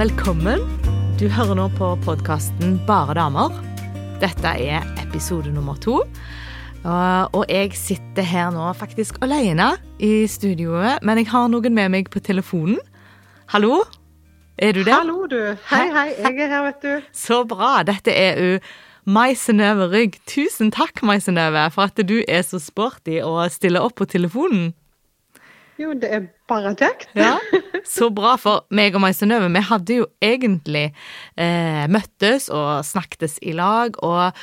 Velkommen. Du hører nå på podkasten Bare damer. Dette er episode nummer to. Og jeg sitter her nå faktisk alene i studioet, men jeg har noen med meg på telefonen. Hallo? Er du der? Hallo, du. Hei, hei. Jeg er her, vet du. Så bra. Dette er jo Mai Synnøve Rygg. Tusen takk, Mai Synnøve, for at du er så sporty og stiller opp på telefonen. Jo, det er bare kjekt. Ja, Så bra, for meg og Mai Synnøve, vi hadde jo egentlig eh, møttes og snakkes i lag, og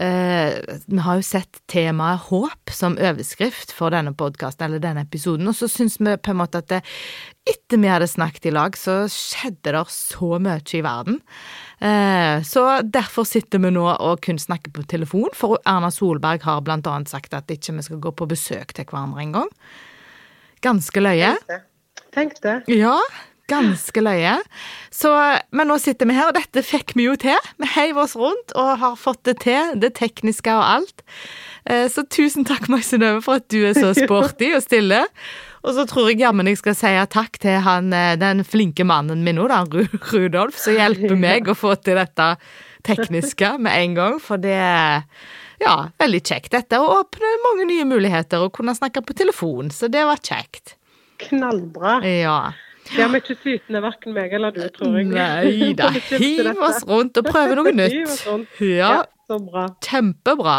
eh, vi har jo sett temaet håp som overskrift for denne podkasten, eller denne episoden, og så syns vi på en måte at det, etter vi hadde snakket i lag, så skjedde det så mye i verden. Eh, så derfor sitter vi nå og kun snakker på telefon, for Erna Solberg har blant annet sagt at ikke vi skal gå på besøk til hverandre engang. Ganske løye. Tenk det. Ja, ganske løye. Så, men nå sitter vi her, og dette fikk vi jo til. Vi heiv oss rundt og har fått det til, det tekniske og alt. Eh, Så tusen takk, Max Synnøve, for at du er så sporty og stille. Og så tror jeg jammen jeg skal si takk til han, eh, den flinke mannen min nå, da, Rudolf, som hjelper meg å få til dette tekniske med en gang, for det er ja, veldig kjekt dette, og åpner mange nye muligheter å kunne snakke på telefon, så det var kjekt. Knallbra. Ja. Det har vi ikke sytende, verken meg eller du, tror jeg. Nei da, hiv oss rundt og prøve noe nytt. Ja, så bra. kjempebra.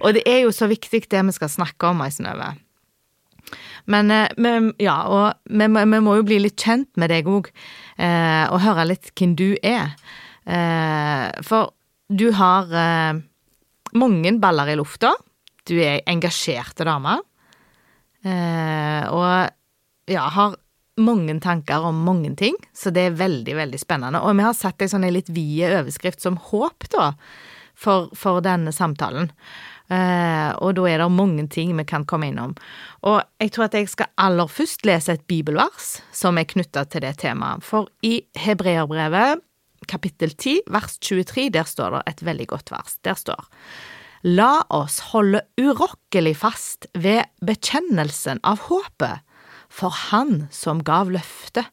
Og det er jo så viktig det vi skal snakke om, Mai Synnøve. Men eh, ja, og vi, vi må jo bli litt kjent med deg òg, eh, og høre litt hvem du er. Eh, for du har mange baller i lufta. Du er engasjerte dame. Eh, og ja, har mange tanker om mange ting, så det er veldig, veldig spennende. Og vi har satt ei sånn litt vid overskrift som håp, da, for, for denne samtalen. Eh, og da er det mange ting vi kan komme innom. Og jeg tror at jeg skal aller først lese et bibelvers som er knytta til det temaet. For i Hebreerbrevet kapittel 10 vers 23, der står det et veldig godt vers. Der står La oss holde urokkelig fast ved bekjennelsen av håpet, for Han som gav løftet,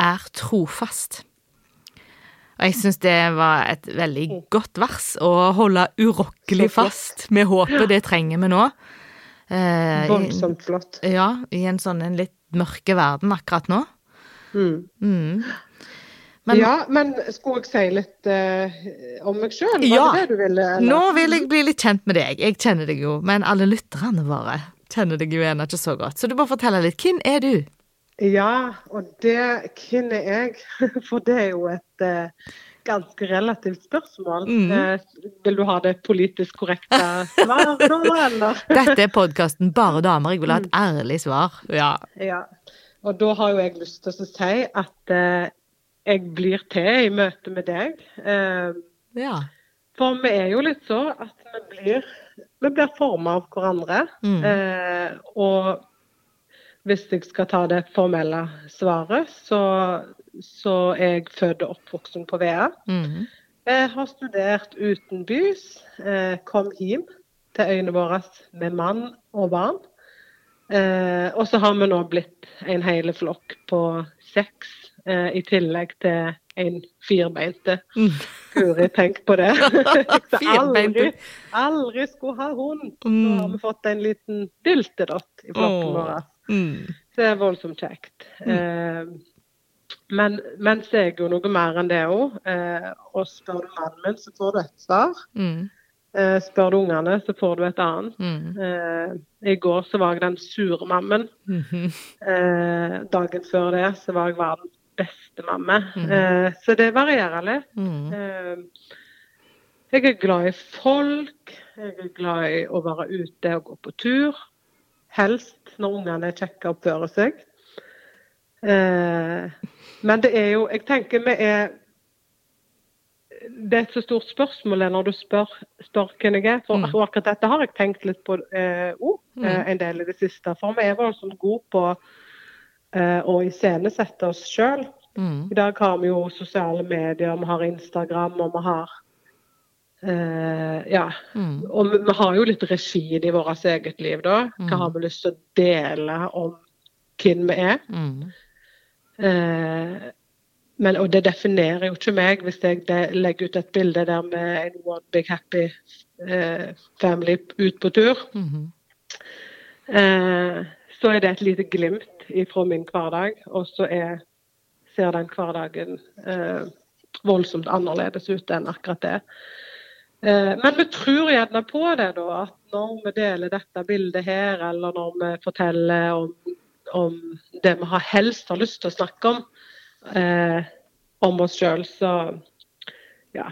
er trofast. Og jeg syns det var et veldig godt vers, å holde urokkelig fast med håpet. Det trenger vi nå. Eh, Voldsomt flott. Ja, i en sånn en litt mørke verden akkurat nå. Mm. Mm. Men ja, men skulle jeg si litt eh, om meg sjøl? Ja. det det du ville? eller? Nå vil jeg bli litt kjent med deg. Jeg kjenner deg jo, men alle lytterne våre kjenner deg jo ennå ikke så godt. Så du må fortelle litt. Hvem er du? Ja, og det Hvem er jeg? For det er jo et eh, ganske relativt spørsmål. Mm. Eh, vil du ha det politisk korrekte svaret nå, eller? Dette er podkasten Bare damer. Jeg vil ha et ærlig svar. Ja. Ja. Og da har jo jeg lyst til å si at eh, jeg blir til i møte med deg. Eh, ja. for vi er jo litt så at vi blir, vi blir forma av hverandre. Mm. Eh, og hvis jeg skal ta det formelle svaret, så, så er jeg født og oppvoksen på Vea. Mm. Jeg har studert utenbys. Eh, kom hjem til øyene våre med mann og barn. Eh, og så har vi nå blitt en hel flokk på seks, eh, i tillegg til en firbeinte. Mm. Guri, tenk på det. Aldri, aldri skulle ha hund. Nå har Mm. vi fått en liten dyltedott i flokken vår. Mm. Det er voldsomt kjekt. Eh, men, men så er jeg jo noe mer enn det òg. Eh, og spør du mannen min, så får du et svar. Mm. Eh, spør du ungene, så får du et annet. Mm. Eh, I går så var jeg den sure mammen. Mhm. Eh, dagen før det så var jeg verdens beste mamme. Mhm. Eh, så det varierer litt. Mm. Eh, jeg er glad i folk. Jeg er glad i å være ute og gå på tur. Helst når ungene er kjekke og oppfører seg. Eh, men det er jo Jeg tenker vi er Det er et så stort spørsmål når du spør, spør hvem jeg er. For Mm. for akkurat dette har jeg tenkt litt på eh, også, eh, Mm. en del i det siste. For vi er voldsomt gode på eh, å iscenesette oss sjøl. Mm. I dag har vi jo sosiale medier, vi har Instagram og vi har eh, Ja. Mm. Og vi, vi har jo litt regi i vårt eget liv, da. Mm. Hva har vi lyst til å dele om hvem vi er? Mm. Eh, men, og det definerer jo ikke meg hvis jeg legger ut et bilde der med en one big happy eh, family ut på tur. Så er det et lite glimt fra min hverdag, og så er, ser den hverdagen eh, voldsomt annerledes ut enn akkurat det. Eh, men vi tror gjerne på det, da, at når vi deler dette bildet her, eller når vi forteller om, om det vi har helst har lyst til å snakke om, eh, om oss sjøl, så ja.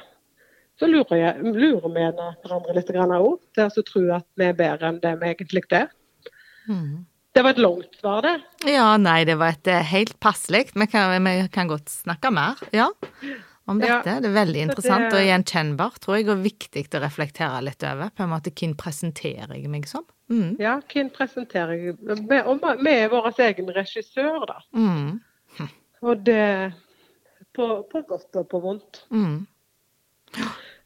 Så lurer vi hverandre litt òg til å tro at vi er bedre enn det vi egentlig er. Mm. Det var et langt svar, det. Ja, nei, det var et eh, helt passelig. Vi, vi, kan godt snakke mer, ja, om dette. Ja, det er veldig interessant det... og gjenkjennbart, tror jeg, og viktig å reflektere litt over. På en måte, hvem presenterer jeg meg som? Mm. Ja, hvem presenterer jeg Og vi er vår egen regissør, da. Mm. Og det på, på, godt og på vondt. Mm.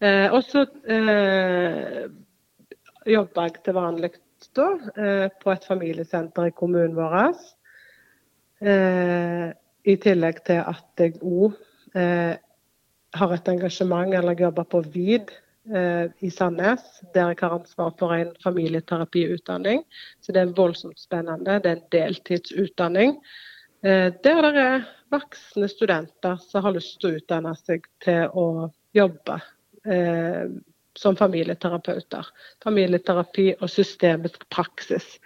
Eh, og så eh, jobber jeg til vanlig da, eh, på et familiesenter i kommunen vår. Eh, I tillegg til at jeg òg eh, har et engasjement eller jobber på VID i Sandnes, der jeg har ansvar for en familieterapiutdanning. Så det er voldsomt spennende. Det er en deltidsutdanning. der det er voksne studenter som har lyst til å utdanne seg til å jobbe som familieterapeuter. Familieterapi og systemisk praksis.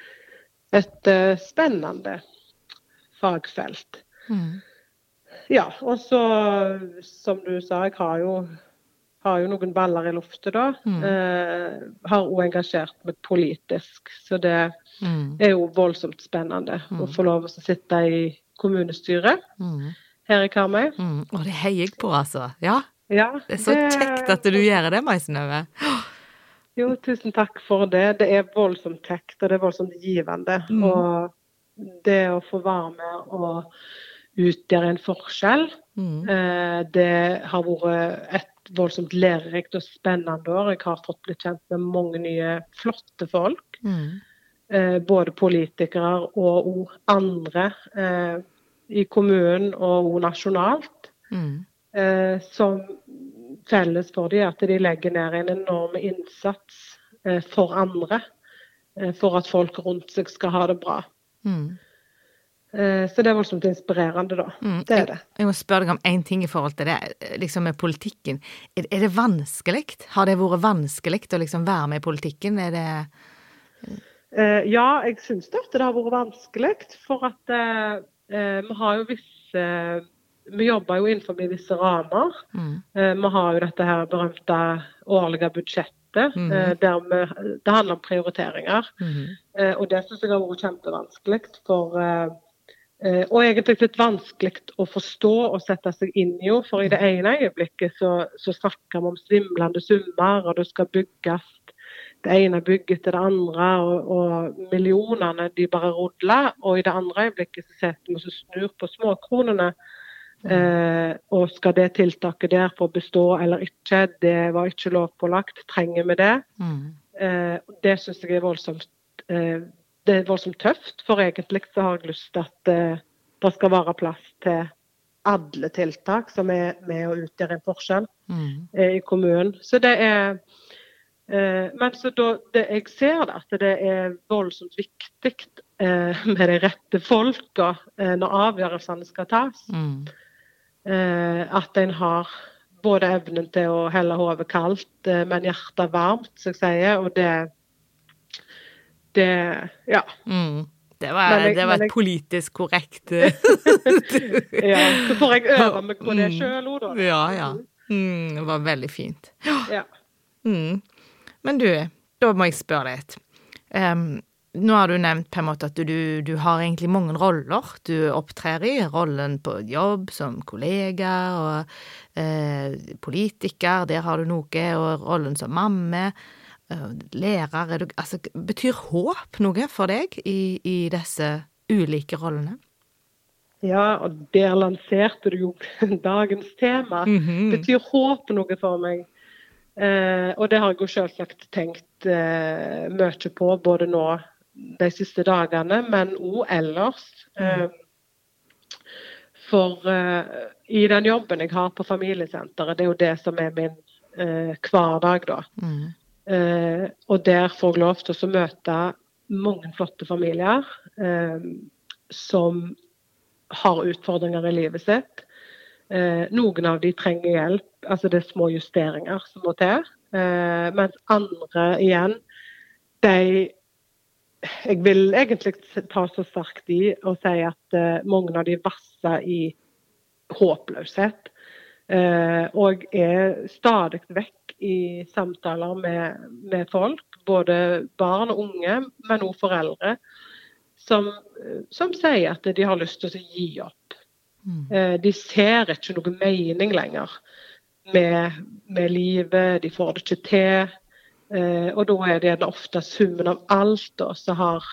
Et uh, spennende fagfelt. Mm. Ja, og så, som du sa, jeg har jo, har jo noen baller i luftet da. Mm. Eh, har òg engasjert meg politisk, så det mm. er jo voldsomt spennende å Mm. få lov å sitte i kommunestyret Mm. her i Karmøy. Mm. Og det heier jeg på, altså. Ja, Ja, det er så kjekt at du gjør det, Maisenøve. Jo, tusen takk for det. Det er voldsomt kjekt, og det er voldsomt givende. Mm. Og det å få være med og utgjøre en forskjell, Mm. eh, det har vært et voldsomt lærerikt og spennende år. Jeg har fått blitt kjent med mange nye flotte folk. Mm. Eh, både politikere og og andre eh, i kommunen og og nasjonalt. Mm. Eh, som felles for dem, at de legger ned en enorm innsats eh, for andre. Eh, for at folk rundt seg skal ha det bra. Mm. Eh, så det er voldsomt inspirerende, da. Mm. Det er det. Jeg, jeg må spørre deg om én ting i forhold til det, liksom med politikken. Er, er det vanskelig? Har det vært vanskelig å liksom være med i politikken? Er det Eh, ja, jeg syns det, at det har vært vanskelig. For at eh, vi har jo visse Vi jobber jo innenfor visse rammer. mm. Eh, vi har jo dette her berømte årlige budsjettet. Mm. eh, der vi, det handler om prioriteringer. Mm. Eh, og det syns jeg har vært kjempevanskelig. For, eh, eh, og egentlig litt vanskelig å forstå og sette seg inn i. For i det ene øyeblikket så, så snakker vi om svimlende summer, og det skal bygges det ene bygget til det andre, og, og millionene de bare rodler. Og i det andre øyeblikket så setter vi og snur på småkronene. Og skal det tiltaket der få bestå eller ikke, det var ikke lovpålagt. Trenger vi det? Mm. Eh, det syns jeg er voldsomt eh, det er voldsomt tøft, for egentlig så har jeg lyst til at eh, det skal være plass til alle tiltak som er med å utgjøre en forskjell Mm. eh, i kommunen. Så det er eh, Men så da det, jeg ser det, at det er voldsomt viktig eh, med de rette folka eh, når avgjørelsene skal tas. Mm. Eh, at en har både evnen til å helle hodet kaldt, eh, men hjertet varmt, som jeg sier. Og det Det Ja. Mm. Det var, jeg- det var et politisk korrekt eh, ja. Så får jeg øve meg på det Mm. sjøl òg, da. Ja, ja. Mm, det var veldig fint. Ja. Mm. Men du, da må jeg spørre litt. Em, nå har du nevnt på en måte at du, du har egentlig mange roller du opptrer i. Rollen på jobb som kollega og eh, politiker, der har du noe. Og rollen som mamme, eh, lærer. Er du, altså, betyr håp noe for deg i, i disse ulike rollene? ja, og der lanserte du jo dagens tema. Mhm. Betyr håp noe for meg? Eh, og det har jeg jo selvsagt tenkt eh, mye på, både nå de siste dagene, men òg ellers. Eh, for eh, i den jobben jeg har på familiesenteret, det er jo det som er min eh, hverdag, da. Mm. Eh, og der får jeg lov til å møte mange flotte familier eh, som har utfordringer i livet sitt. Eh, noen av de trenger hjelp, altså det er små justeringer som må til. Eh, mens andre igjen, de Jeg vil egentlig ta så sterkt i og si at eh, mange av de vasser i håpløshet. Eh, og er stadig vekk i samtaler med, med folk, både barn og unge, men også foreldre, som, som sier at de har lyst til å gi opp. Mm. Eh, de ser ikke noe mening lenger med, med livet, de får det ikke til. Eh, og da er det gjerne ofte summen av alt da, som har,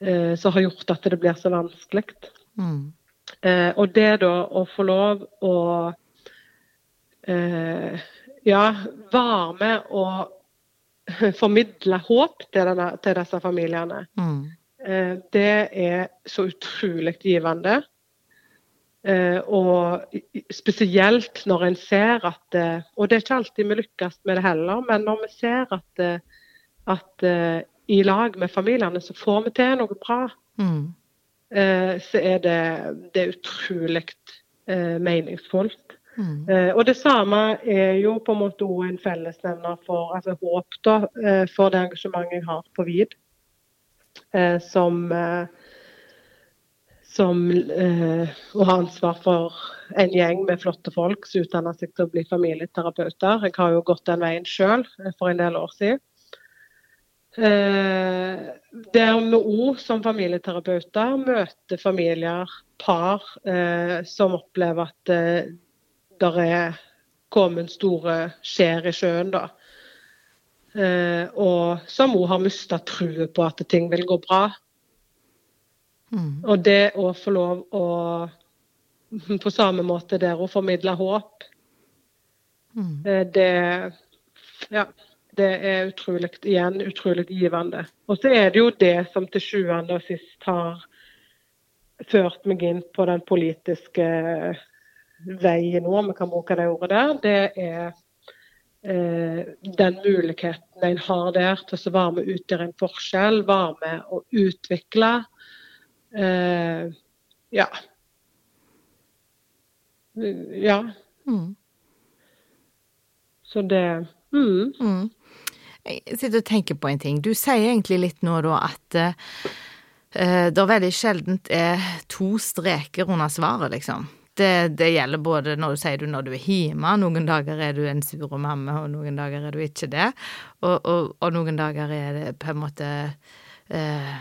eh, som har gjort at det blir så vanskelig. Mm. Eh, og det da å få lov å eh, ja, være med og formidle håp til, denne, til disse familiene, Mm. eh, det er så utrolig givende. Eh, og spesielt når en ser at eh, Og det er ikke alltid vi lykkes med det heller, men når vi ser at, eh, at i lag med familiene så får vi til noe bra, Mm. så er det, det er utrolig meningsfullt. Mm. Og det samme er jo på en måte òg en fellesnevner for altså håp da, for det engasjementet jeg har på VID. Som som eh, å ha ansvar for en gjeng med flotte folk som utdanner seg til å bli familieterapeuter. Jeg har jo gått den veien sjøl for en del år siden. Eh, der vi òg som familieterapeuter møter familier, par, eh, som opplever at eh, der er kommet store skjær i sjøen. da. Eh, og som òg har mista troen på at ting vil gå bra. Mm. Og det å få lov å på samme måte der å formidle håp, Mm. eh, det Ja. Det er utrolig, igjen utrolig givende. Og så er det jo det som til sjuende og sist har ført meg inn på den politiske veien nå, om vi kan bruke det ordet der. Det er eh, den muligheten en har der til å være med ut utgjøre en forskjell, være med å utvikle. Eh, ja. Ja. Mm. Så det mm. Mm. Jeg sitter og tenker på en ting. Du sier egentlig litt nå da at eh, det veldig sjeldent er to streker under svaret, liksom. Det, det gjelder både når du sier du når du er hjemme, noen dager er du en sur mamma, og noen dager er du ikke det. Og, og, og noen dager er det på en måte eh,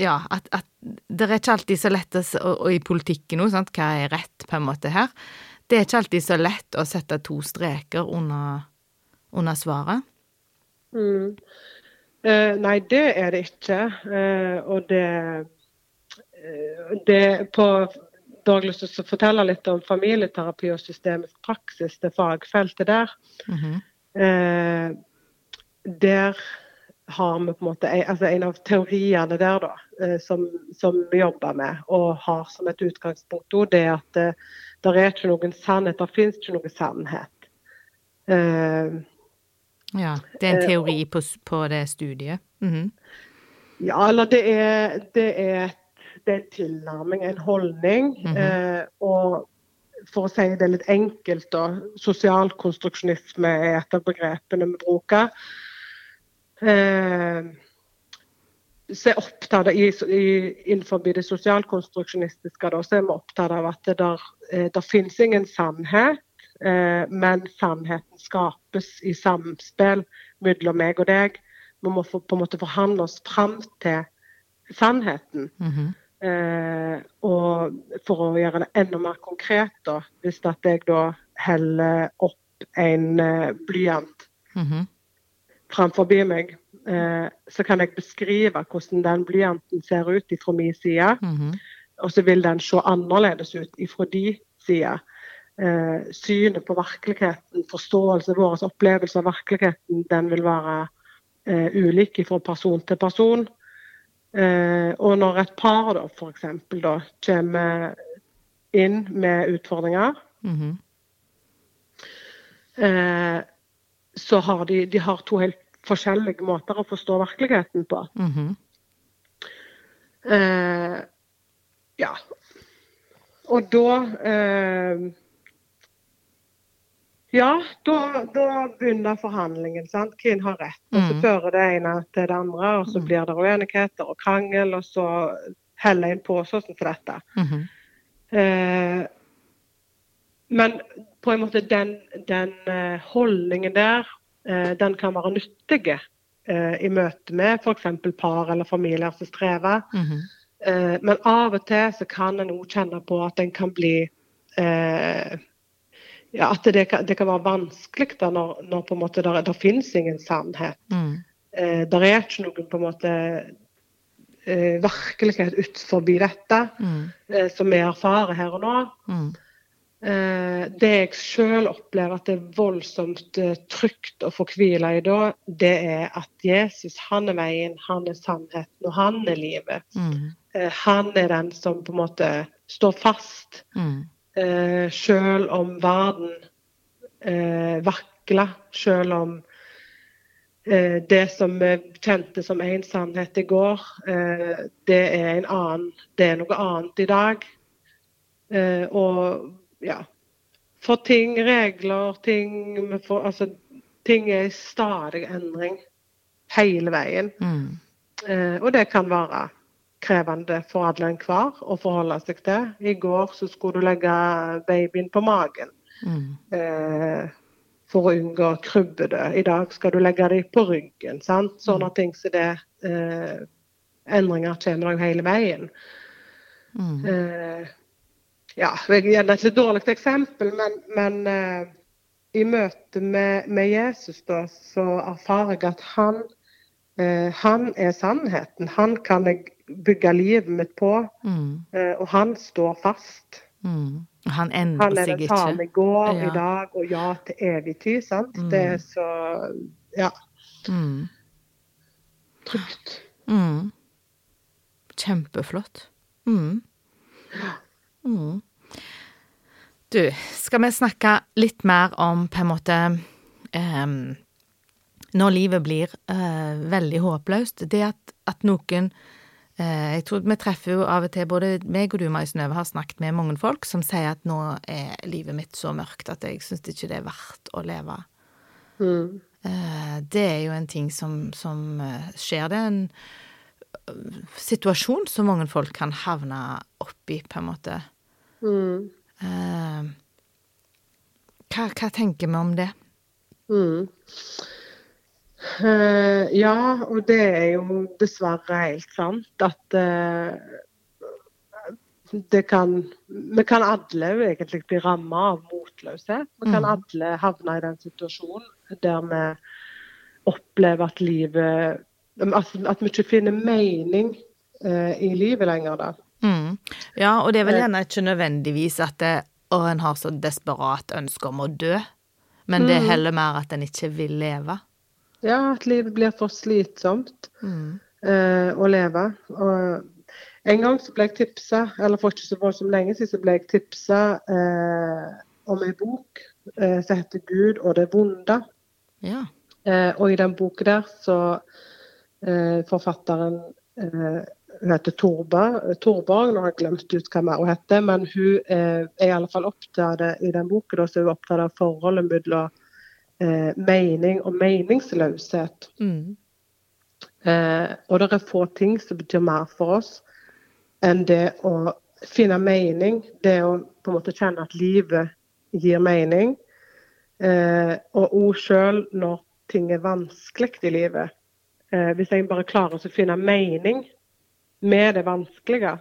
Ja, at, at det er ikke alltid så lett å, og, i politikken òg, sant, hva er rett på en måte her. Det er ikke alltid så lett å sette to streker under, under svaret. Mm. Eh, nei, det er det ikke. Eh, og det, eh, det på, Da har forteller litt om familieterapi og systemisk praksis, det fagfeltet der. Mhm. Eh, der har vi på en måte altså en av teoriene der da, eh, som, som vi jobber med og har som et utgangspunkt, det er at det, der er ikke noen sannhet. Det finnes ikke noen sannhet. Uh, Ja, det er en teori på, s- på det studiet. Mhm. Ja, eller det er, det er, det er en tilnærming, en holdning. Mm -hmm. uh, og for å si det litt enkelt, da, sosialkonstruksjonisme er et av begrepene vi bruker. Eh, så er opptatt av, i, i, Innenfor det sosialkonstruksjonistiske da, så er vi opptatt av at det der, eh, der finnes ingen sannhet, eh, men sannheten skapes i samspill mellom meg og deg. Vi må få, på en måte forhandle oss fram til sannheten. Mhm. Eh, og for å gjøre det enda mer konkret, da, hvis at jeg da heller opp en eh, blyant Mhm. Framfor meg, eh, så kan jeg beskrive hvordan den blyanten ser ut fra min side. Mhm. Og så vil den se annerledes ut fra de side. Eh, synet på virkeligheten, forståelse, vår opplevelse av virkeligheten, den vil være eh, ulik fra person til person. Eh, og når et par da, for eksempel, da, kommer inn med utfordringer, Mhm. eh, så har de, de har to helt forskjellige måter å forstå virkeligheten på. Mhm. Eh, ja. Og da eh, Ja, da, da begynner forhandlingen. sant? Hvem har rett? Og så Mm. fører det ene til det andre, og så Mm. blir det uenigheter og krangel, og så heller en på sånn for dette. Mhm. Eh, men på en måte den, den eh, holdningen der, den kan være nyttig eh, i møte med f.eks. par eller familier som strever. Mhm. Eh, men av og til så kan en òg kjenne på at en kan bli eh, ja, At det kan, det kan være vanskelig da når, når på en måte der, der finnes ingen sannhet. Mm. Eh, der er ikke noen på en måte eh, virkelighet ut forbi dette, Mm. eh, som vi erfarer her og nå. Mm. Eh, det jeg sjøl opplever at det er voldsomt eh, trygt å få hvile i da, det er at Jesus han er veien, han er sannheten, og han er livet. Mm. Eh, han er den som på en måte står fast, Mm. eh, sjøl om verden eh, vakler, sjøl om det som vi kjente som én sannhet i går, det er en annen, det er noe annet i dag. Og ja. For ting, regler, ting får, Altså, ting er i stadig endring hele veien. Mm. Eh, og det kan være krevende for alle enhver å forholde seg til. I går så skulle du legge babyen på magen Mm. eh, for å unngå krybbedød. I dag skal du legge dem på ryggen. sant? Sånne ting som det. Eh, endringer kommer deg hele veien. Mm. Eh, ja, jeg er et litt dårlig eksempel, men, men uh, i møte med, med Jesus da, så erfarer jeg at han, uh, han er sannheten. Han kan jeg bygge livet mitt på, Mm. uh, og han står fast. Mm. Han endrer Han er seg den ikke. samme i går, Ja. i dag og ja til evig tid. sant? Mm. Det er så ja, Mm. trygt. Mm. Kjempeflott. Mm. Mm. Du, skal vi snakke litt mer om på en måte um, Når livet blir uh, veldig håpløst. Det at, at noen uh, Jeg tror vi treffer jo av og til, både meg og du, Mai Synnøve, har snakket med mange folk som sier at nå er livet mitt så mørkt at jeg syns ikke det er verdt å leve. Mm. Uh, Det er jo en ting som, som skjer. Det er en situasjon som mange folk kan havne oppi, på en måte. Mm. Eh, Hva, hva tenker vi om det? Mm. Eh, ja, og det er jo dessverre helt sant at eh, det kan Vi kan alle egentlig bli rammet av motløshet. Vi kan Mm. alle havne i den situasjonen der vi opplever at livet At, at vi ikke finner mening eh, i livet lenger, da. Mm. Ja, og det er vel gjerne ikke nødvendigvis at det, å, en har så desperat ønske om å dø, men det er Mm. heller mer at en ikke vil leve. Ja, at livet blir for slitsomt. Mm. eh, å leve. Og en gang så ble jeg tipsa, eller for ikke så voldsomt lenge siden, så ble jeg tipsa eh, om en bok eh, som heter 'Gud og det vonde'. Ja. Eh, og i den boka der så eh, Forfatteren eh, hun heter Torba, Torborg, nå har jeg glemt ut hva mer hun heter, men hun eh, er i alle fall opptatt i den boken da, så er hun opptatt av forholdet mellom eh, mening og meningsløshet. Mm. Eh, og det er få ting som betyr mer for oss enn det å finne mening. Det å på en måte kjenne at livet gir mening. Eh, og òg sjøl når ting er vanskelig i livet. Eh, hvis jeg bare klarer å finne mening med det vanskelige.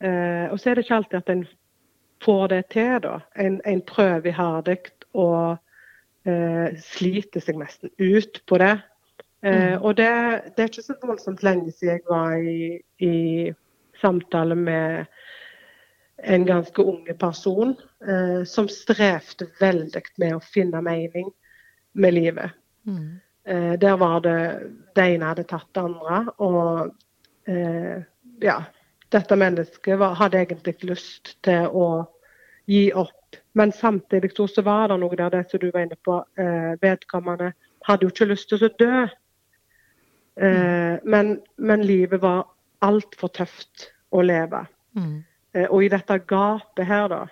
Eh, og så er det ikke alltid at en får det til, da. En, en prøver iherdig og eh, sliter seg nesten ut på det. Eh, og det, det er ikke så voldsomt lenge siden jeg var i, i samtale med en ganske unge person eh, som strevde veldig med å finne mening med livet. Mm. Eh, der var det det ene hadde tatt det andre, og eh, ja. dette mennesket var, hadde egentlig lyst til å gi opp. Men samtidig så var det noe der det som du var inne på. Eh, vedkommende hadde jo ikke lyst til å dø. Eh, men, men, livet var altfor tøft å leve. Mm. Eh, og i dette gapet her, da,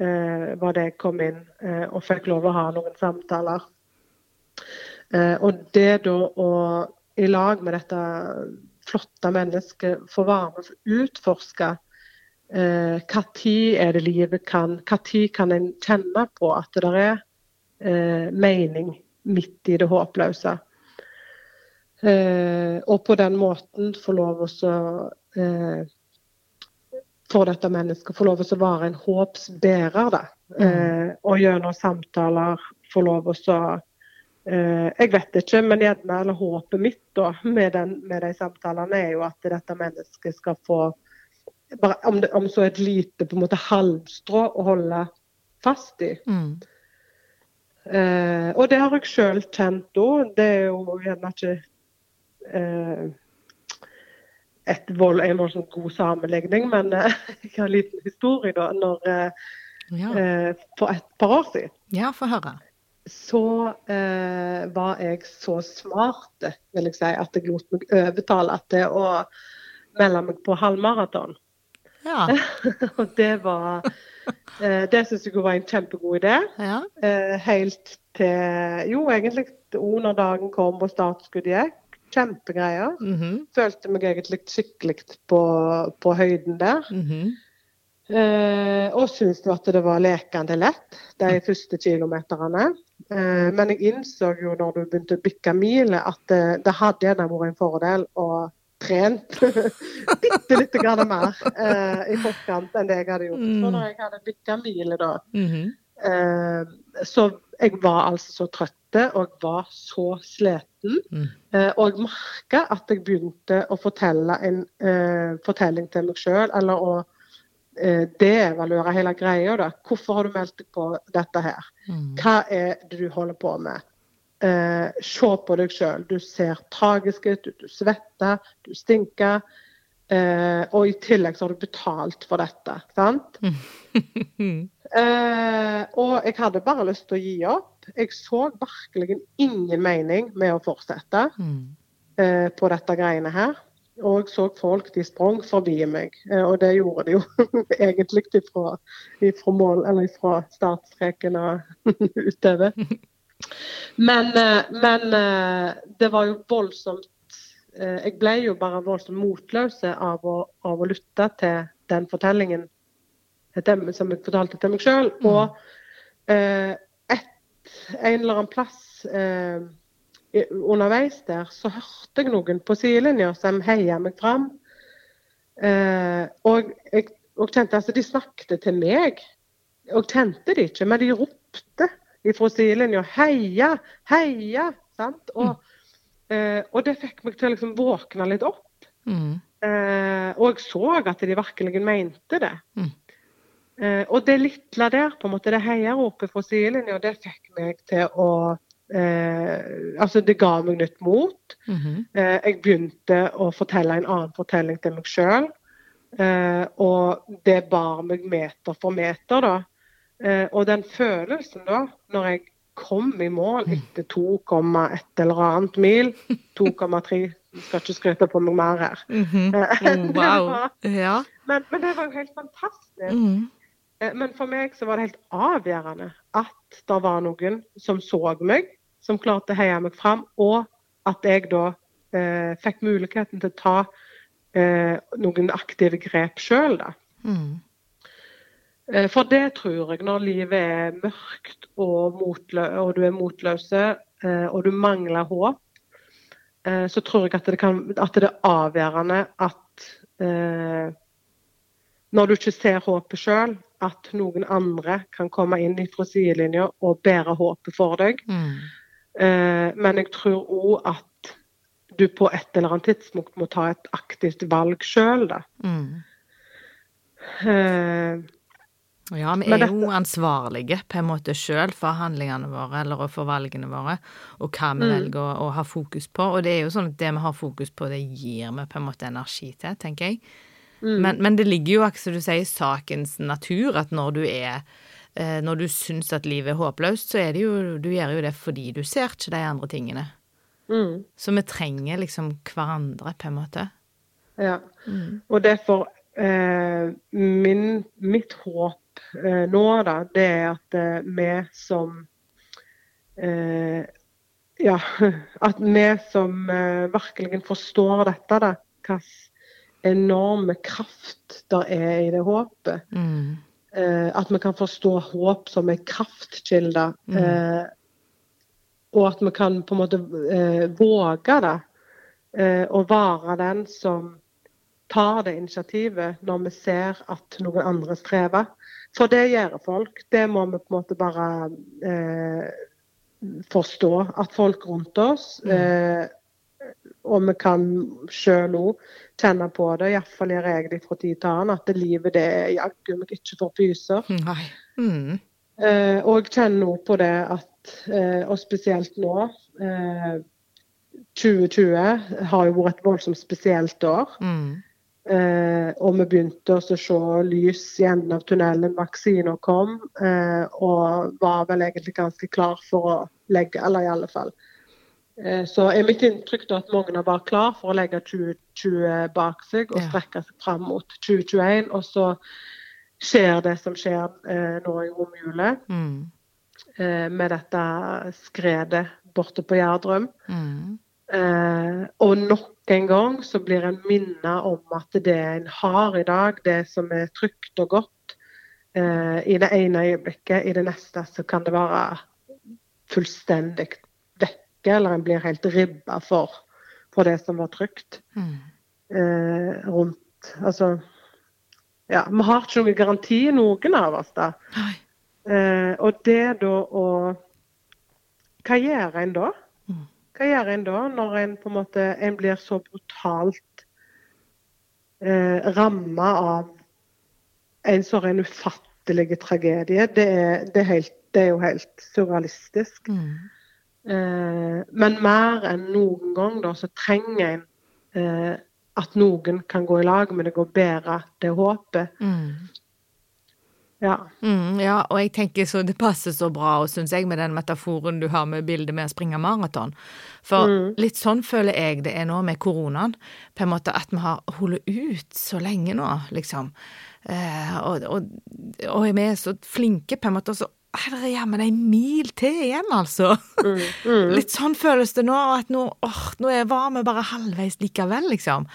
eh, var det jeg kom inn eh, og fikk lov å ha noen samtaler. Eh, og det da å i lag med dette flotte mennesket få være med og utforske hva tid er det livet kan Hva tid kan en kjenne på at det er mening midt i det håpløse. Eh, og på den måten få lov å eh, For dette mennesket få lov å være en håpsbærer. Da. Mm. Eh, og gjennom samtaler få lov å eh, Jeg vet ikke, men gjerne eller håpet mitt da, med, den, med, de samtalene er jo at dette mennesket skal få bare, om, det, om så et lite på en måte halmstrå å holde fast i. Mm. Eh, og det har jeg sjøl kjent òg. Det er jo gjerne ikke Eh, et vold, en voldsomt god sammenligning, men eh, jeg har en liten historie da. Når, eh, ja. For et par år siden Ja, få høre. Så eh, var jeg så smart, vil jeg si, at jeg lot meg overtale til å melde meg på halvmaraton. Ja. og det var eh, Det syns jeg var en kjempegod idé. Ja. Eh, helt til Jo, egentlig under dagen kom og startskuddet gikk. Kjempegreier. Mm -hmm. Følte meg egentlig skikkelig på, på høyden der. Mm -hmm. Eh, og syntes at det var lekende lett de mm. første kilometerne. Eh, men jeg innså jo når du begynte å bikke miler, at det, det hadde gjerne vært en fordel å trent bitte lite grann mer eh, i forkant enn det jeg hadde gjort. Mm. For når jeg hadde bikka miler da, mm -hmm. så jeg var altså så trøtt og jeg var så sliten. Mm. Eh, og jeg merka at jeg begynte å fortelle en eh, fortelling til meg sjøl, eller å eh, devaluere hele greia. da. Hvorfor har du meldt deg på dette her? Mm. Hva er det du holder på med? Eh, se på deg sjøl. Du ser tragisk ut, du svetter, du stinker. Eh, og i tillegg så har du betalt for dette, sant? eh, og jeg hadde bare lyst til å gi opp jeg så virkelig ingen mening med å fortsette mm. eh, på dette greiene her. Og så folk de sprang forbi meg, eh, og det gjorde de jo egentlig ifra, ifra mål, eller fra startstreken og utover. Men, eh, men, eh, det var jo voldsomt Jeg ble jo bare voldsomt motløs av å, av å lytte til den fortellingen som jeg fortalte til meg sjøl. Mm. Og eh, en eller annen plass eh, underveis der, så hørte jeg noen på sidelinja som heia meg fram. Eh, og jeg og kjente altså, De snakket til meg. Og kjente de ikke, men de ropte fra sidelinja 'heia, heia'. sant? Og, mm. eh, og, det fikk meg til å liksom våkne litt opp. Mm. Eh, og jeg så at de virkelig mente det. Mm. Eh, og det lille der, på en måte, det heiaropet fra sidelinja, det fikk meg til å eh, Altså, det ga meg nytt mot. Mm -hmm. eh, jeg begynte å fortelle en annen fortelling til meg sjøl. Eh, og det bar meg meter for meter, da. Eh, og den følelsen da, når jeg kom i mål etter 2,1 eller annet mil 2,3 skal ikke skryte på meg mer her. Mm -hmm. oh, wow. ja. men, men, det var jo helt fantastisk. Mm. Men for meg så var det helt avgjørende at det var noen som så meg, som klarte å heie meg fram, og at jeg da eh, fikk muligheten til å ta eh, noen aktive grep sjøl, da. Mm. Eh, for det tror jeg, når livet er mørkt og, og du er motløse eh, og du mangler håp, eh, så tror jeg at det, kan, at det er avgjørende at når du ikke ser håpet sjøl, at noen andre kan komme inn fra sidelinja og bære håpet for deg. Mm. Eh, men jeg tror òg at du på et eller annet tidspunkt må ta et aktivt valg sjøl, da. Mm. Eh, ja, vi er jo ansvarlige på en måte sjøl for handlingene våre eller for valgene våre, og hva vi mm. velger å, å, ha fokus på. Og det er jo sånn at det vi har fokus på, det gir vi på en måte energi til, tenker jeg. Mm. Men, men det ligger jo, som du sier, i sakens natur at når du er Når du syns at livet er håpløst, så er det jo Du gjør jo det fordi du ser ikke de andre tingene. Mm. Så vi trenger liksom hverandre, på en måte. Ja. Mm. Og derfor eh, min, Mitt håp eh, nå, da, det er at eh, vi som eh, Ja, at vi som eh, virkelig forstår dette, da, hvilken enorme kraft det er i det håpet. Mm. Eh, at vi kan forstå håp som en kraftkilde. Mm. Eh, og at vi kan på en måte eh, våge det. Eh, og være den som tar det initiativet når vi ser at noen andre strever. For det gjør folk. Det må vi på en måte bare eh, forstå. At folk rundt oss eh, og vi kan sjøl òg kjenne på det, iallfall gjør jeg det fra tid til annen, at det livet det er jaggu meg ikke for fyser. Nei. Mm. Eh, og jeg kjenner òg på det at, eh, og spesielt nå eh, 2020 har jo vært et voldsomt spesielt år. Mm. Eh, og vi begynte å se lys i enden av tunnelen. Vaksiner kom, eh, og var vel egentlig ganske klar for å legge, eller i alle fall. Eh, så er mitt inntrykk da at mange var klar for å legge 2020 bak seg og strekke seg fram mot 2021. Og så skjer det som skjer eh, nå i romjula, Mm. eh, med dette skredet borte på Gjerdrum. Mm. Eh, og nok en gang så blir en minnet om at det en har i dag, det som er trygt og godt, eh, i det ene øyeblikket, i det neste så kan det være fullstendig vekke, eller en blir helt ribba for, for det som var trygt Mm. eh, rundt Altså, ja, vi har ikke noen garanti, noen av oss, da. Eh, og det da å Hva gjør en da? Mm. Hva gjør en da, når en på en måte en blir så brutalt eh, ramma av en så en ufattelig tragedie? Det er, det, er helt, det er jo helt surrealistisk. Mm. Eh, men mer enn noen gang da, så trenger en eh, at noen kan gå i lag med det går bedre. det håpet. Mm. Ja. Mm, ja, og jeg tenker så det passer så bra, og syns jeg, med den metaforen du har med bildet med å springe maraton. For Mm. litt sånn føler jeg det er nå med koronaen. På en måte at vi har holdt ut så lenge nå, liksom. Eh, og, og, og vi er så flinke, på en måte, og så er det jammen en mil til igjen, altså. Mm, mm. Litt sånn føles det nå, at nå, åh, nå er, var vi bare halvveis likevel, liksom.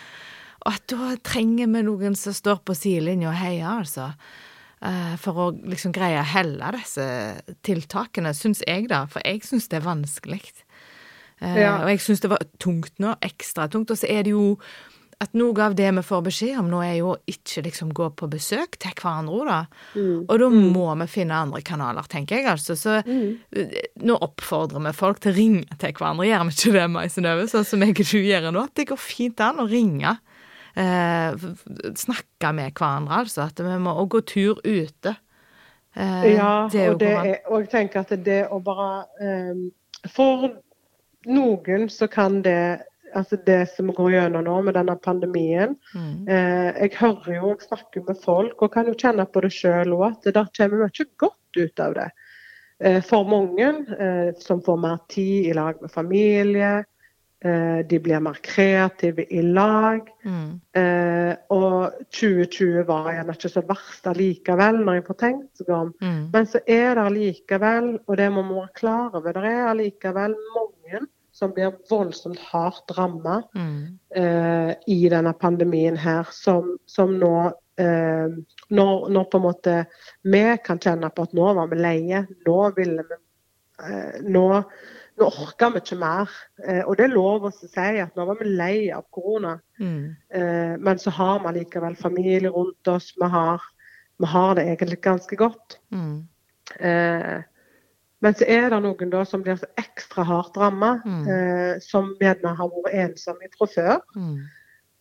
Og at da trenger vi noen som står på sidelinja og heier, altså. Eh, For å liksom greie å helle disse tiltakene, syns jeg da. For jeg syns det er vanskelig. Eh, Ja. Og jeg syns det var tungt nå, ekstra tungt. Og så er det jo at noe av det vi får beskjed om nå, er jo å ikke liksom gå på besøk til hverandre, da. Mm. Og da må vi finne andre kanaler, tenker jeg, altså. Så mm. nå oppfordrer vi folk til å ringe til hverandre. Gjør vi ikke det, Mai Synnøve, sånn som jeg og du gjør nå? At det går fint an å ringe. Eh, snakke med hverandre, altså. At vi må gå tur ute. Eh, Ja, det er og, det er, og jeg tenker at det å bare eh, For noen så kan det Altså det som går gjennom nå med denne pandemien Mm. eh, Jeg hører jo, og snakker med folk og kan jo kjenne på det sjøl òg, at det kommer mye godt ut av det. Eh, for mange eh, som får mer tid i lag med familie. Eh, de blir mer kreative i lag. Mm. Eh, og 2020 var gjerne ikke så verst allikevel, når jeg får tenkt seg om. Mm. Men så er det allikevel, og det må vi være klar over, det er allikevel mange som blir voldsomt hardt ramma Mm. eh, i denne pandemien her, som, som nå eh, når, når på en måte vi kan kjenne på at nå var vi leie, nå ville vi eh, nå, nå orker vi ikke mer. Eh, og det er lov å si at nå var vi lei av korona. Mm. Eh, men så har vi likevel familie rundt oss. Vi har, vi har det egentlig ganske godt. Mm. Men så er det noen da som blir så ekstra hardt ramma, Mm. eh, som gjerne har vært ensomme fra før. Mm.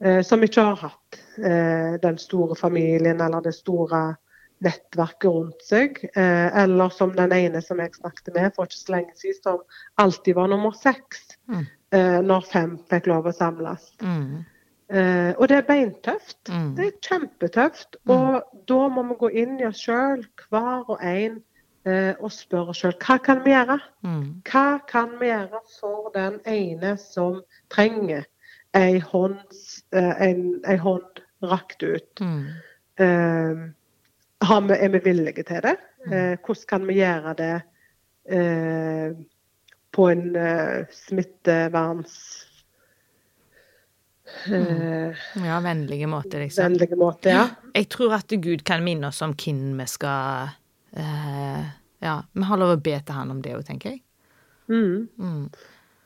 Eh, som ikke har hatt eh, den store familien eller det store nettverket rundt seg. Eh, eller som den ene som jeg snakket med for ikke så lenge siden, som alltid var nummer seks Mm. eh, når fem fikk lov å samles. Mm. Eh, og det er beintøft. Mm. Det er kjempetøft. Og da må vi gå inn i oss sjøl, hver og en, og spørre oss sjøl hva kan vi gjøre? Mm. Hva kan vi gjøre for den ene som trenger ei hånd, en, en, hånd rakt ut? Mm. Eh, har vi, er vi villige til det? Eh, hvordan kan vi gjøre det eh, på en eh, smitteverns... Mm. Ja, vennlige måter, liksom. vennlige måte, ja. Jeg tror at Gud kan minne oss om hvem vi skal eh, Ja, vi har lov å be til han om det òg, tenker jeg. Mm. Mm.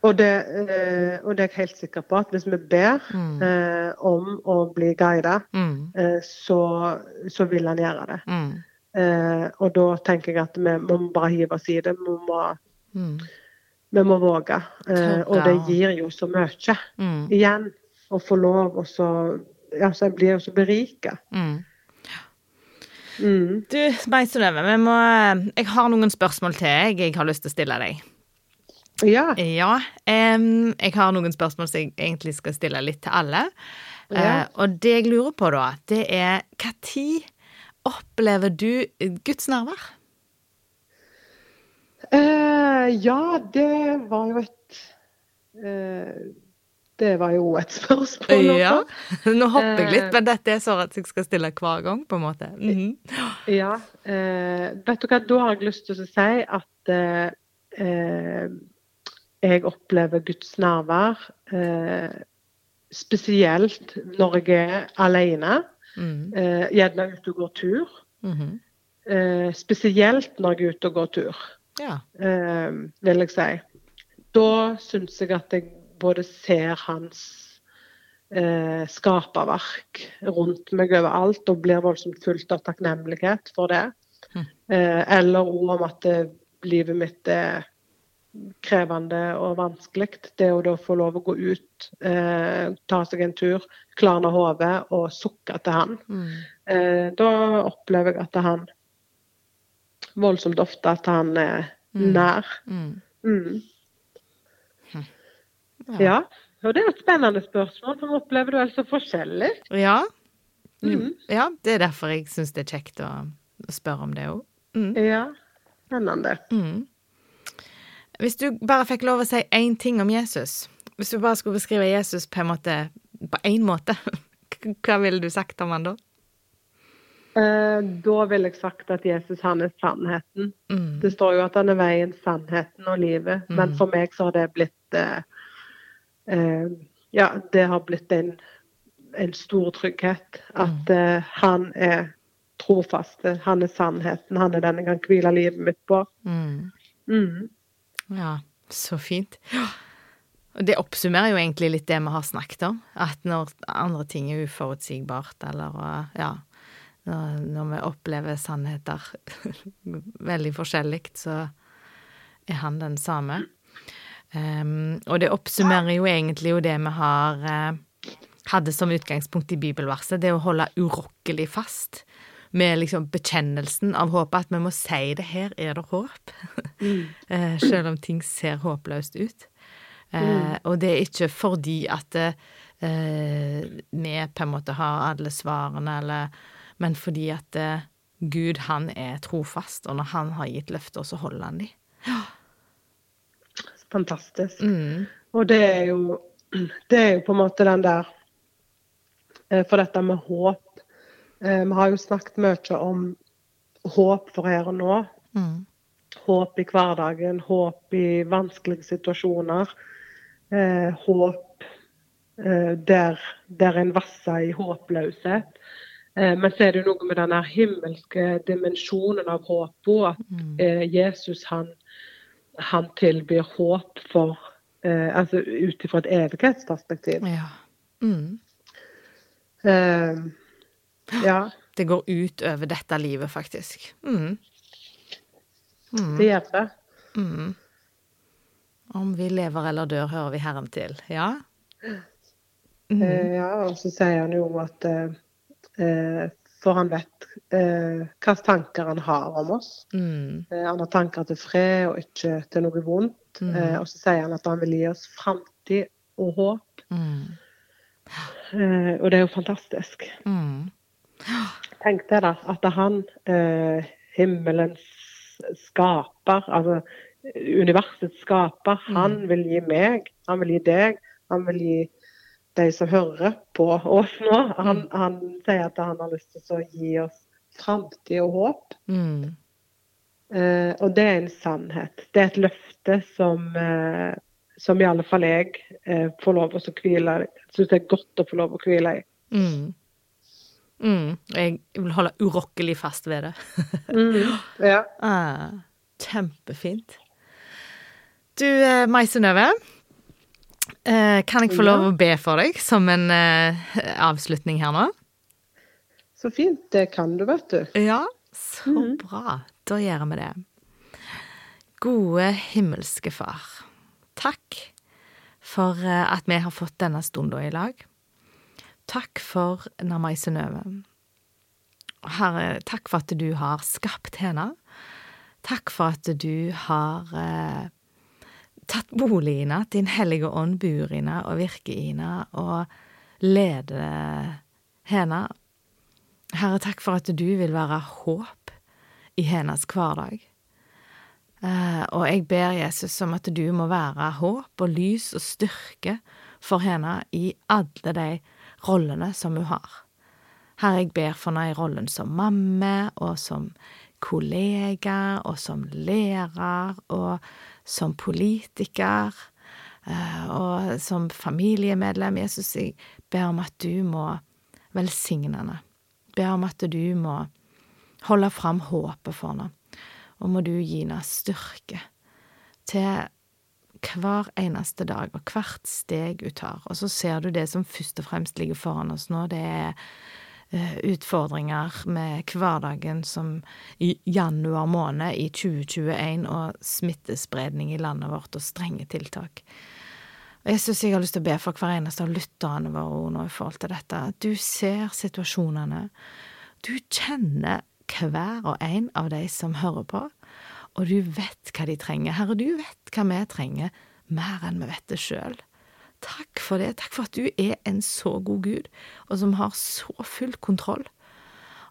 Og, det, eh, og det er jeg helt sikker på at hvis vi ber Mm. eh, om å bli guida, Mm. eh, så, så vil han gjøre det. Mm. Eh, og da tenker jeg at vi må bare hive oss i det. Vi må, Mm. vi må våge. Eh, og det gir jo så mye. Igjen å få lov, og så Ja, så jeg blir jo så berika. Mm. Mm. Du, Svein Synnøve, må Jeg har noen spørsmål til jeg, jeg har lyst til å stille deg. Ja. Ja. um, jeg har noen spørsmål som jeg egentlig skal stille litt til alle. Ja. Uh, og det jeg lurer på, da, det er når opplever du Guds nærvær? Uh, ja, det var jo et eh, Det var jo et spørsmål også. Ja. Nå hopper jeg litt, Eh. men dette er sånn at jeg skal stille hver gang, på en måte. Mhm. Ja. Eh, vet du hva, da har jeg lyst til å si at eh, eh, jeg opplever Guds nærvær eh, spesielt når jeg er alene. Mm. Eh, gjerne ute og går tur. Mhm. Eh, spesielt når jeg er ute og går tur, Ja. vil jeg si. Da syns jeg at jeg både ser hans eh, skaperverk rundt meg overalt, og blir voldsomt fullt av takknemlighet for det. Mm. Eh, eller òg om at eh, livet mitt er krevende og vanskelig. Det å da få lov å gå ut, eh, ta seg en tur, klarne hodet og sukke til han. Mm. Eh, da opplever jeg at han voldsomt ofte at han er Mm. nær. Mm. Mm. Ja. Ja. Og det er et spennende spørsmål, for opplever du altså forskjellig? Ja. Mm. ja. Det er derfor jeg syns det er kjekt å, spørre om det òg. Ja, spennende. Mm. Hvis du bare fikk lov å si én ting om Jesus, hvis du bare skulle beskrive Jesus på en måte på én måte, hva ville du sagt om han da? Eh, da ville jeg sagt at Jesus han er sannheten. Mm. Det står jo at han er veien, sannheten og livet, men for meg så har det blitt eh, Ja, det har blitt en, en stor trygghet. At eh, han er trofast. Han er sannheten. Han er den jeg kan hvile livet mitt på. Mm. Mm. Ja, så fint. Det oppsummerer jo egentlig litt det vi har snakket om. At når andre ting er uforutsigbart, eller uh, ja Når, når vi opplever sannheter veldig forskjellig, så er han den samme. Um, og det oppsummerer jo egentlig jo det vi har uh, hadde som utgangspunkt i bibelverset, det å holde urokkelig fast med liksom bekjennelsen av håpet, at vi må si det, her er det håp. uh, Selv om ting ser håpløst ut. Eh, og det er ikke fordi at vi på en måte har alle svarene, eller, men fordi at Gud, han er trofast, og når han har gitt løfter, så holder han de. Fantastisk. Mm. Og det er jo det er jo på en måte den der eh, For dette med håp eh, Vi har jo snakket mye om håp for her og nå. Mm. Håp i hverdagen, håp i vanskelige situasjoner. Eh, håp eh, der, der en vasser i håpløshet. Eh, men så er det jo noe med den himmelske dimensjonen av håpet. At Mm. eh, Jesus han, han tilbyr håp for eh, Altså ut ifra et evighetsperspektiv. Ja. Mm. Eh, ja, Det går ut over dette livet, faktisk. Mm. det gjør det. Mm. Om vi lever eller dør, hører vi Herren til. Ja? Mm. Eh, ja, og så sier han jo at eh, eh, For han vet eh, hvilke tanker han har om oss. Mm. Eh, han har tanker til fred og ikke til noe vondt. Mm. Eh, og så sier han at han vil gi oss framtid og håp. Mm. Eh, og det er jo fantastisk. Mm. Tenk deg da, at han, eh, himmelens skaper, altså universets skaper, han vil gi meg, han vil gi deg, han vil gi de som hører på oss nå. Han, han sier at han har lyst til å gi oss framtid og håp. Mm. Eh, og det er en sannhet. Det er et løfte som, eh, som i alle fall jeg eh, får lov å hvile i. Syns det er godt å få lov å hvile i. Mm. Mm. Jeg vil holde urokkelig fast ved det. Ja. Ah, kjempefint. Du, eh, Mai Synnøve. Eh, kan jeg få lov å be for deg som en eh, avslutning her nå? Så fint. Det kan du, vet du. Ja, så bra. Da gjør vi det. Gode himmelske Far. Takk for eh, at vi har fått denne stunda i lag. Takk for Namai Synnøve. Herre, takk for at du har skapt henne. Takk for at du har tatt bolig i henne, Din hellige ånd bor i henne og virker i henne og leder henne. Herre, takk for at du vil være håp i hennes hverdag. Eh, og jeg ber Jesus om at du må være håp og lys og styrke for henne i alle de rollene som hun har. Herre, jeg ber for henne i rollen som mamme og som kollega og som lærer og som politiker eh, og som familiemedlem. Jesus, jeg ber om at du må velsigne henne. Ber om at du må holde fram håpet for henne, og må du gi henne styrke til hver eneste dag og hvert steg hun tar. Og så ser du det som først og fremst ligger foran oss nå, det er utfordringer med hverdagen som i januar måned i 2021 og smittespredning i landet vårt og strenge tiltak. Jeg synes jeg har lyst til å be for hver eneste av lytterne våre nå i forhold til dette. Du ser situasjonene. Du kjenner hver og en av de som hører på, og du vet hva de trenger. Herre, du vet hva vi trenger, mer enn vi vet det sjøl. Takk for det. Takk for at du er en så god Gud, og som har så full kontroll.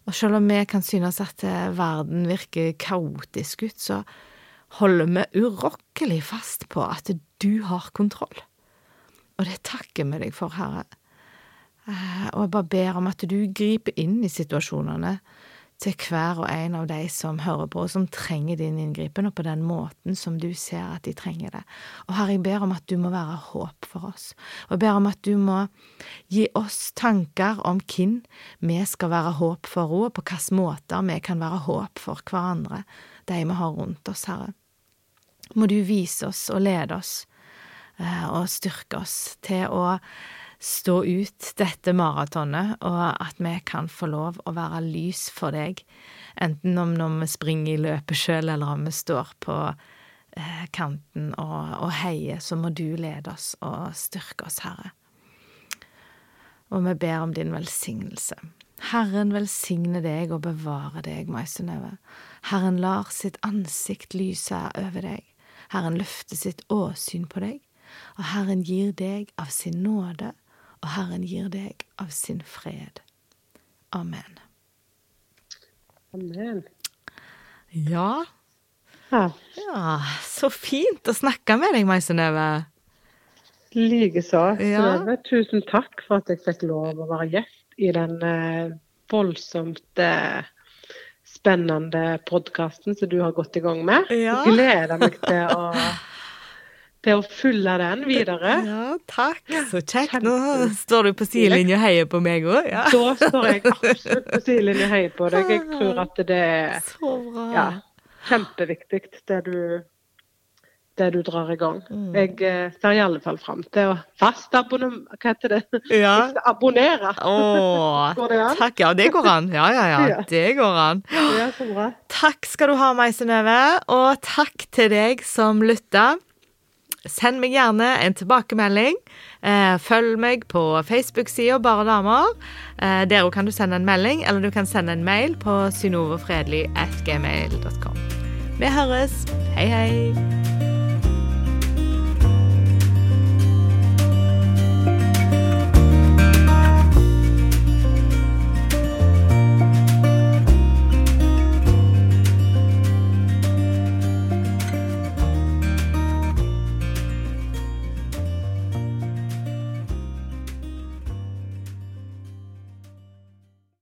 Og selv om vi kan synes at eh, verden virker kaotisk ut, så holder vi urokkelig fast på at du har kontroll. Og det takker vi deg for, Herre. Eh, Og jeg bare ber om at du griper inn i situasjonene til hver og en av de som hører på, og som trenger din inngripen, og på den måten som du ser at de trenger det. Og Herre, jeg ber om at du må være håp for oss, og jeg ber om at du må gi oss tanker om hvem vi skal være håp for, og på hvilke måter vi kan være håp for hverandre, de vi har rundt oss, Herre. Må du vise oss og lede oss eh, og styrke oss til å stå ut dette maratonet, og at vi kan få lov å være lys for deg, enten om når vi springer i løpet sjøl, eller om vi står på eh, kanten og, og heier, så må du lede oss og styrke oss, Herre. Og vi ber om din velsignelse. Herren velsigne deg og bevare deg, Mai Synnøve. Herren lar sitt ansikt lyse over deg. Herren løfter sitt åsyn på deg, og Herren gir deg av sin nåde, og Herren gir deg av sin fred. Amen. Amen. Ja, Ja, så fint å snakke med deg, Mai Synnøve. Likeså. Ja. Tusen takk for at jeg fikk lov å være gjest i den eh, voldsomt eh, spennende podkasten som du har gått i gang med. Ja. Jeg gleder meg til å, til å følge den videre. Ja, takk. Så kjekt. Nå står du på sidelinja og heier på meg òg. Ja. Da står jeg absolutt på sidelinja og heier på deg. Jeg tror at det er Så bra. ja, kjempeviktig, det du, det du drar i gang. Mm. Jeg eh, ser i alle fall fram til å fast abonnem... Hva heter det? Ja. Abonnere. Åh, Går det an? takk. Ja, det går an. Ja, ja, ja. Det går an. Ja, så bra. Takk skal du ha, meg, Synnøve, og takk til deg som lytta. Send meg gjerne en tilbakemelding. Eh, følg meg på Facebook-sida Bare damer. Eh, der òg kan du sende en melding, eller du kan sende en mail på synovefredelig.gmail.com. Vi høres. Hei, hei.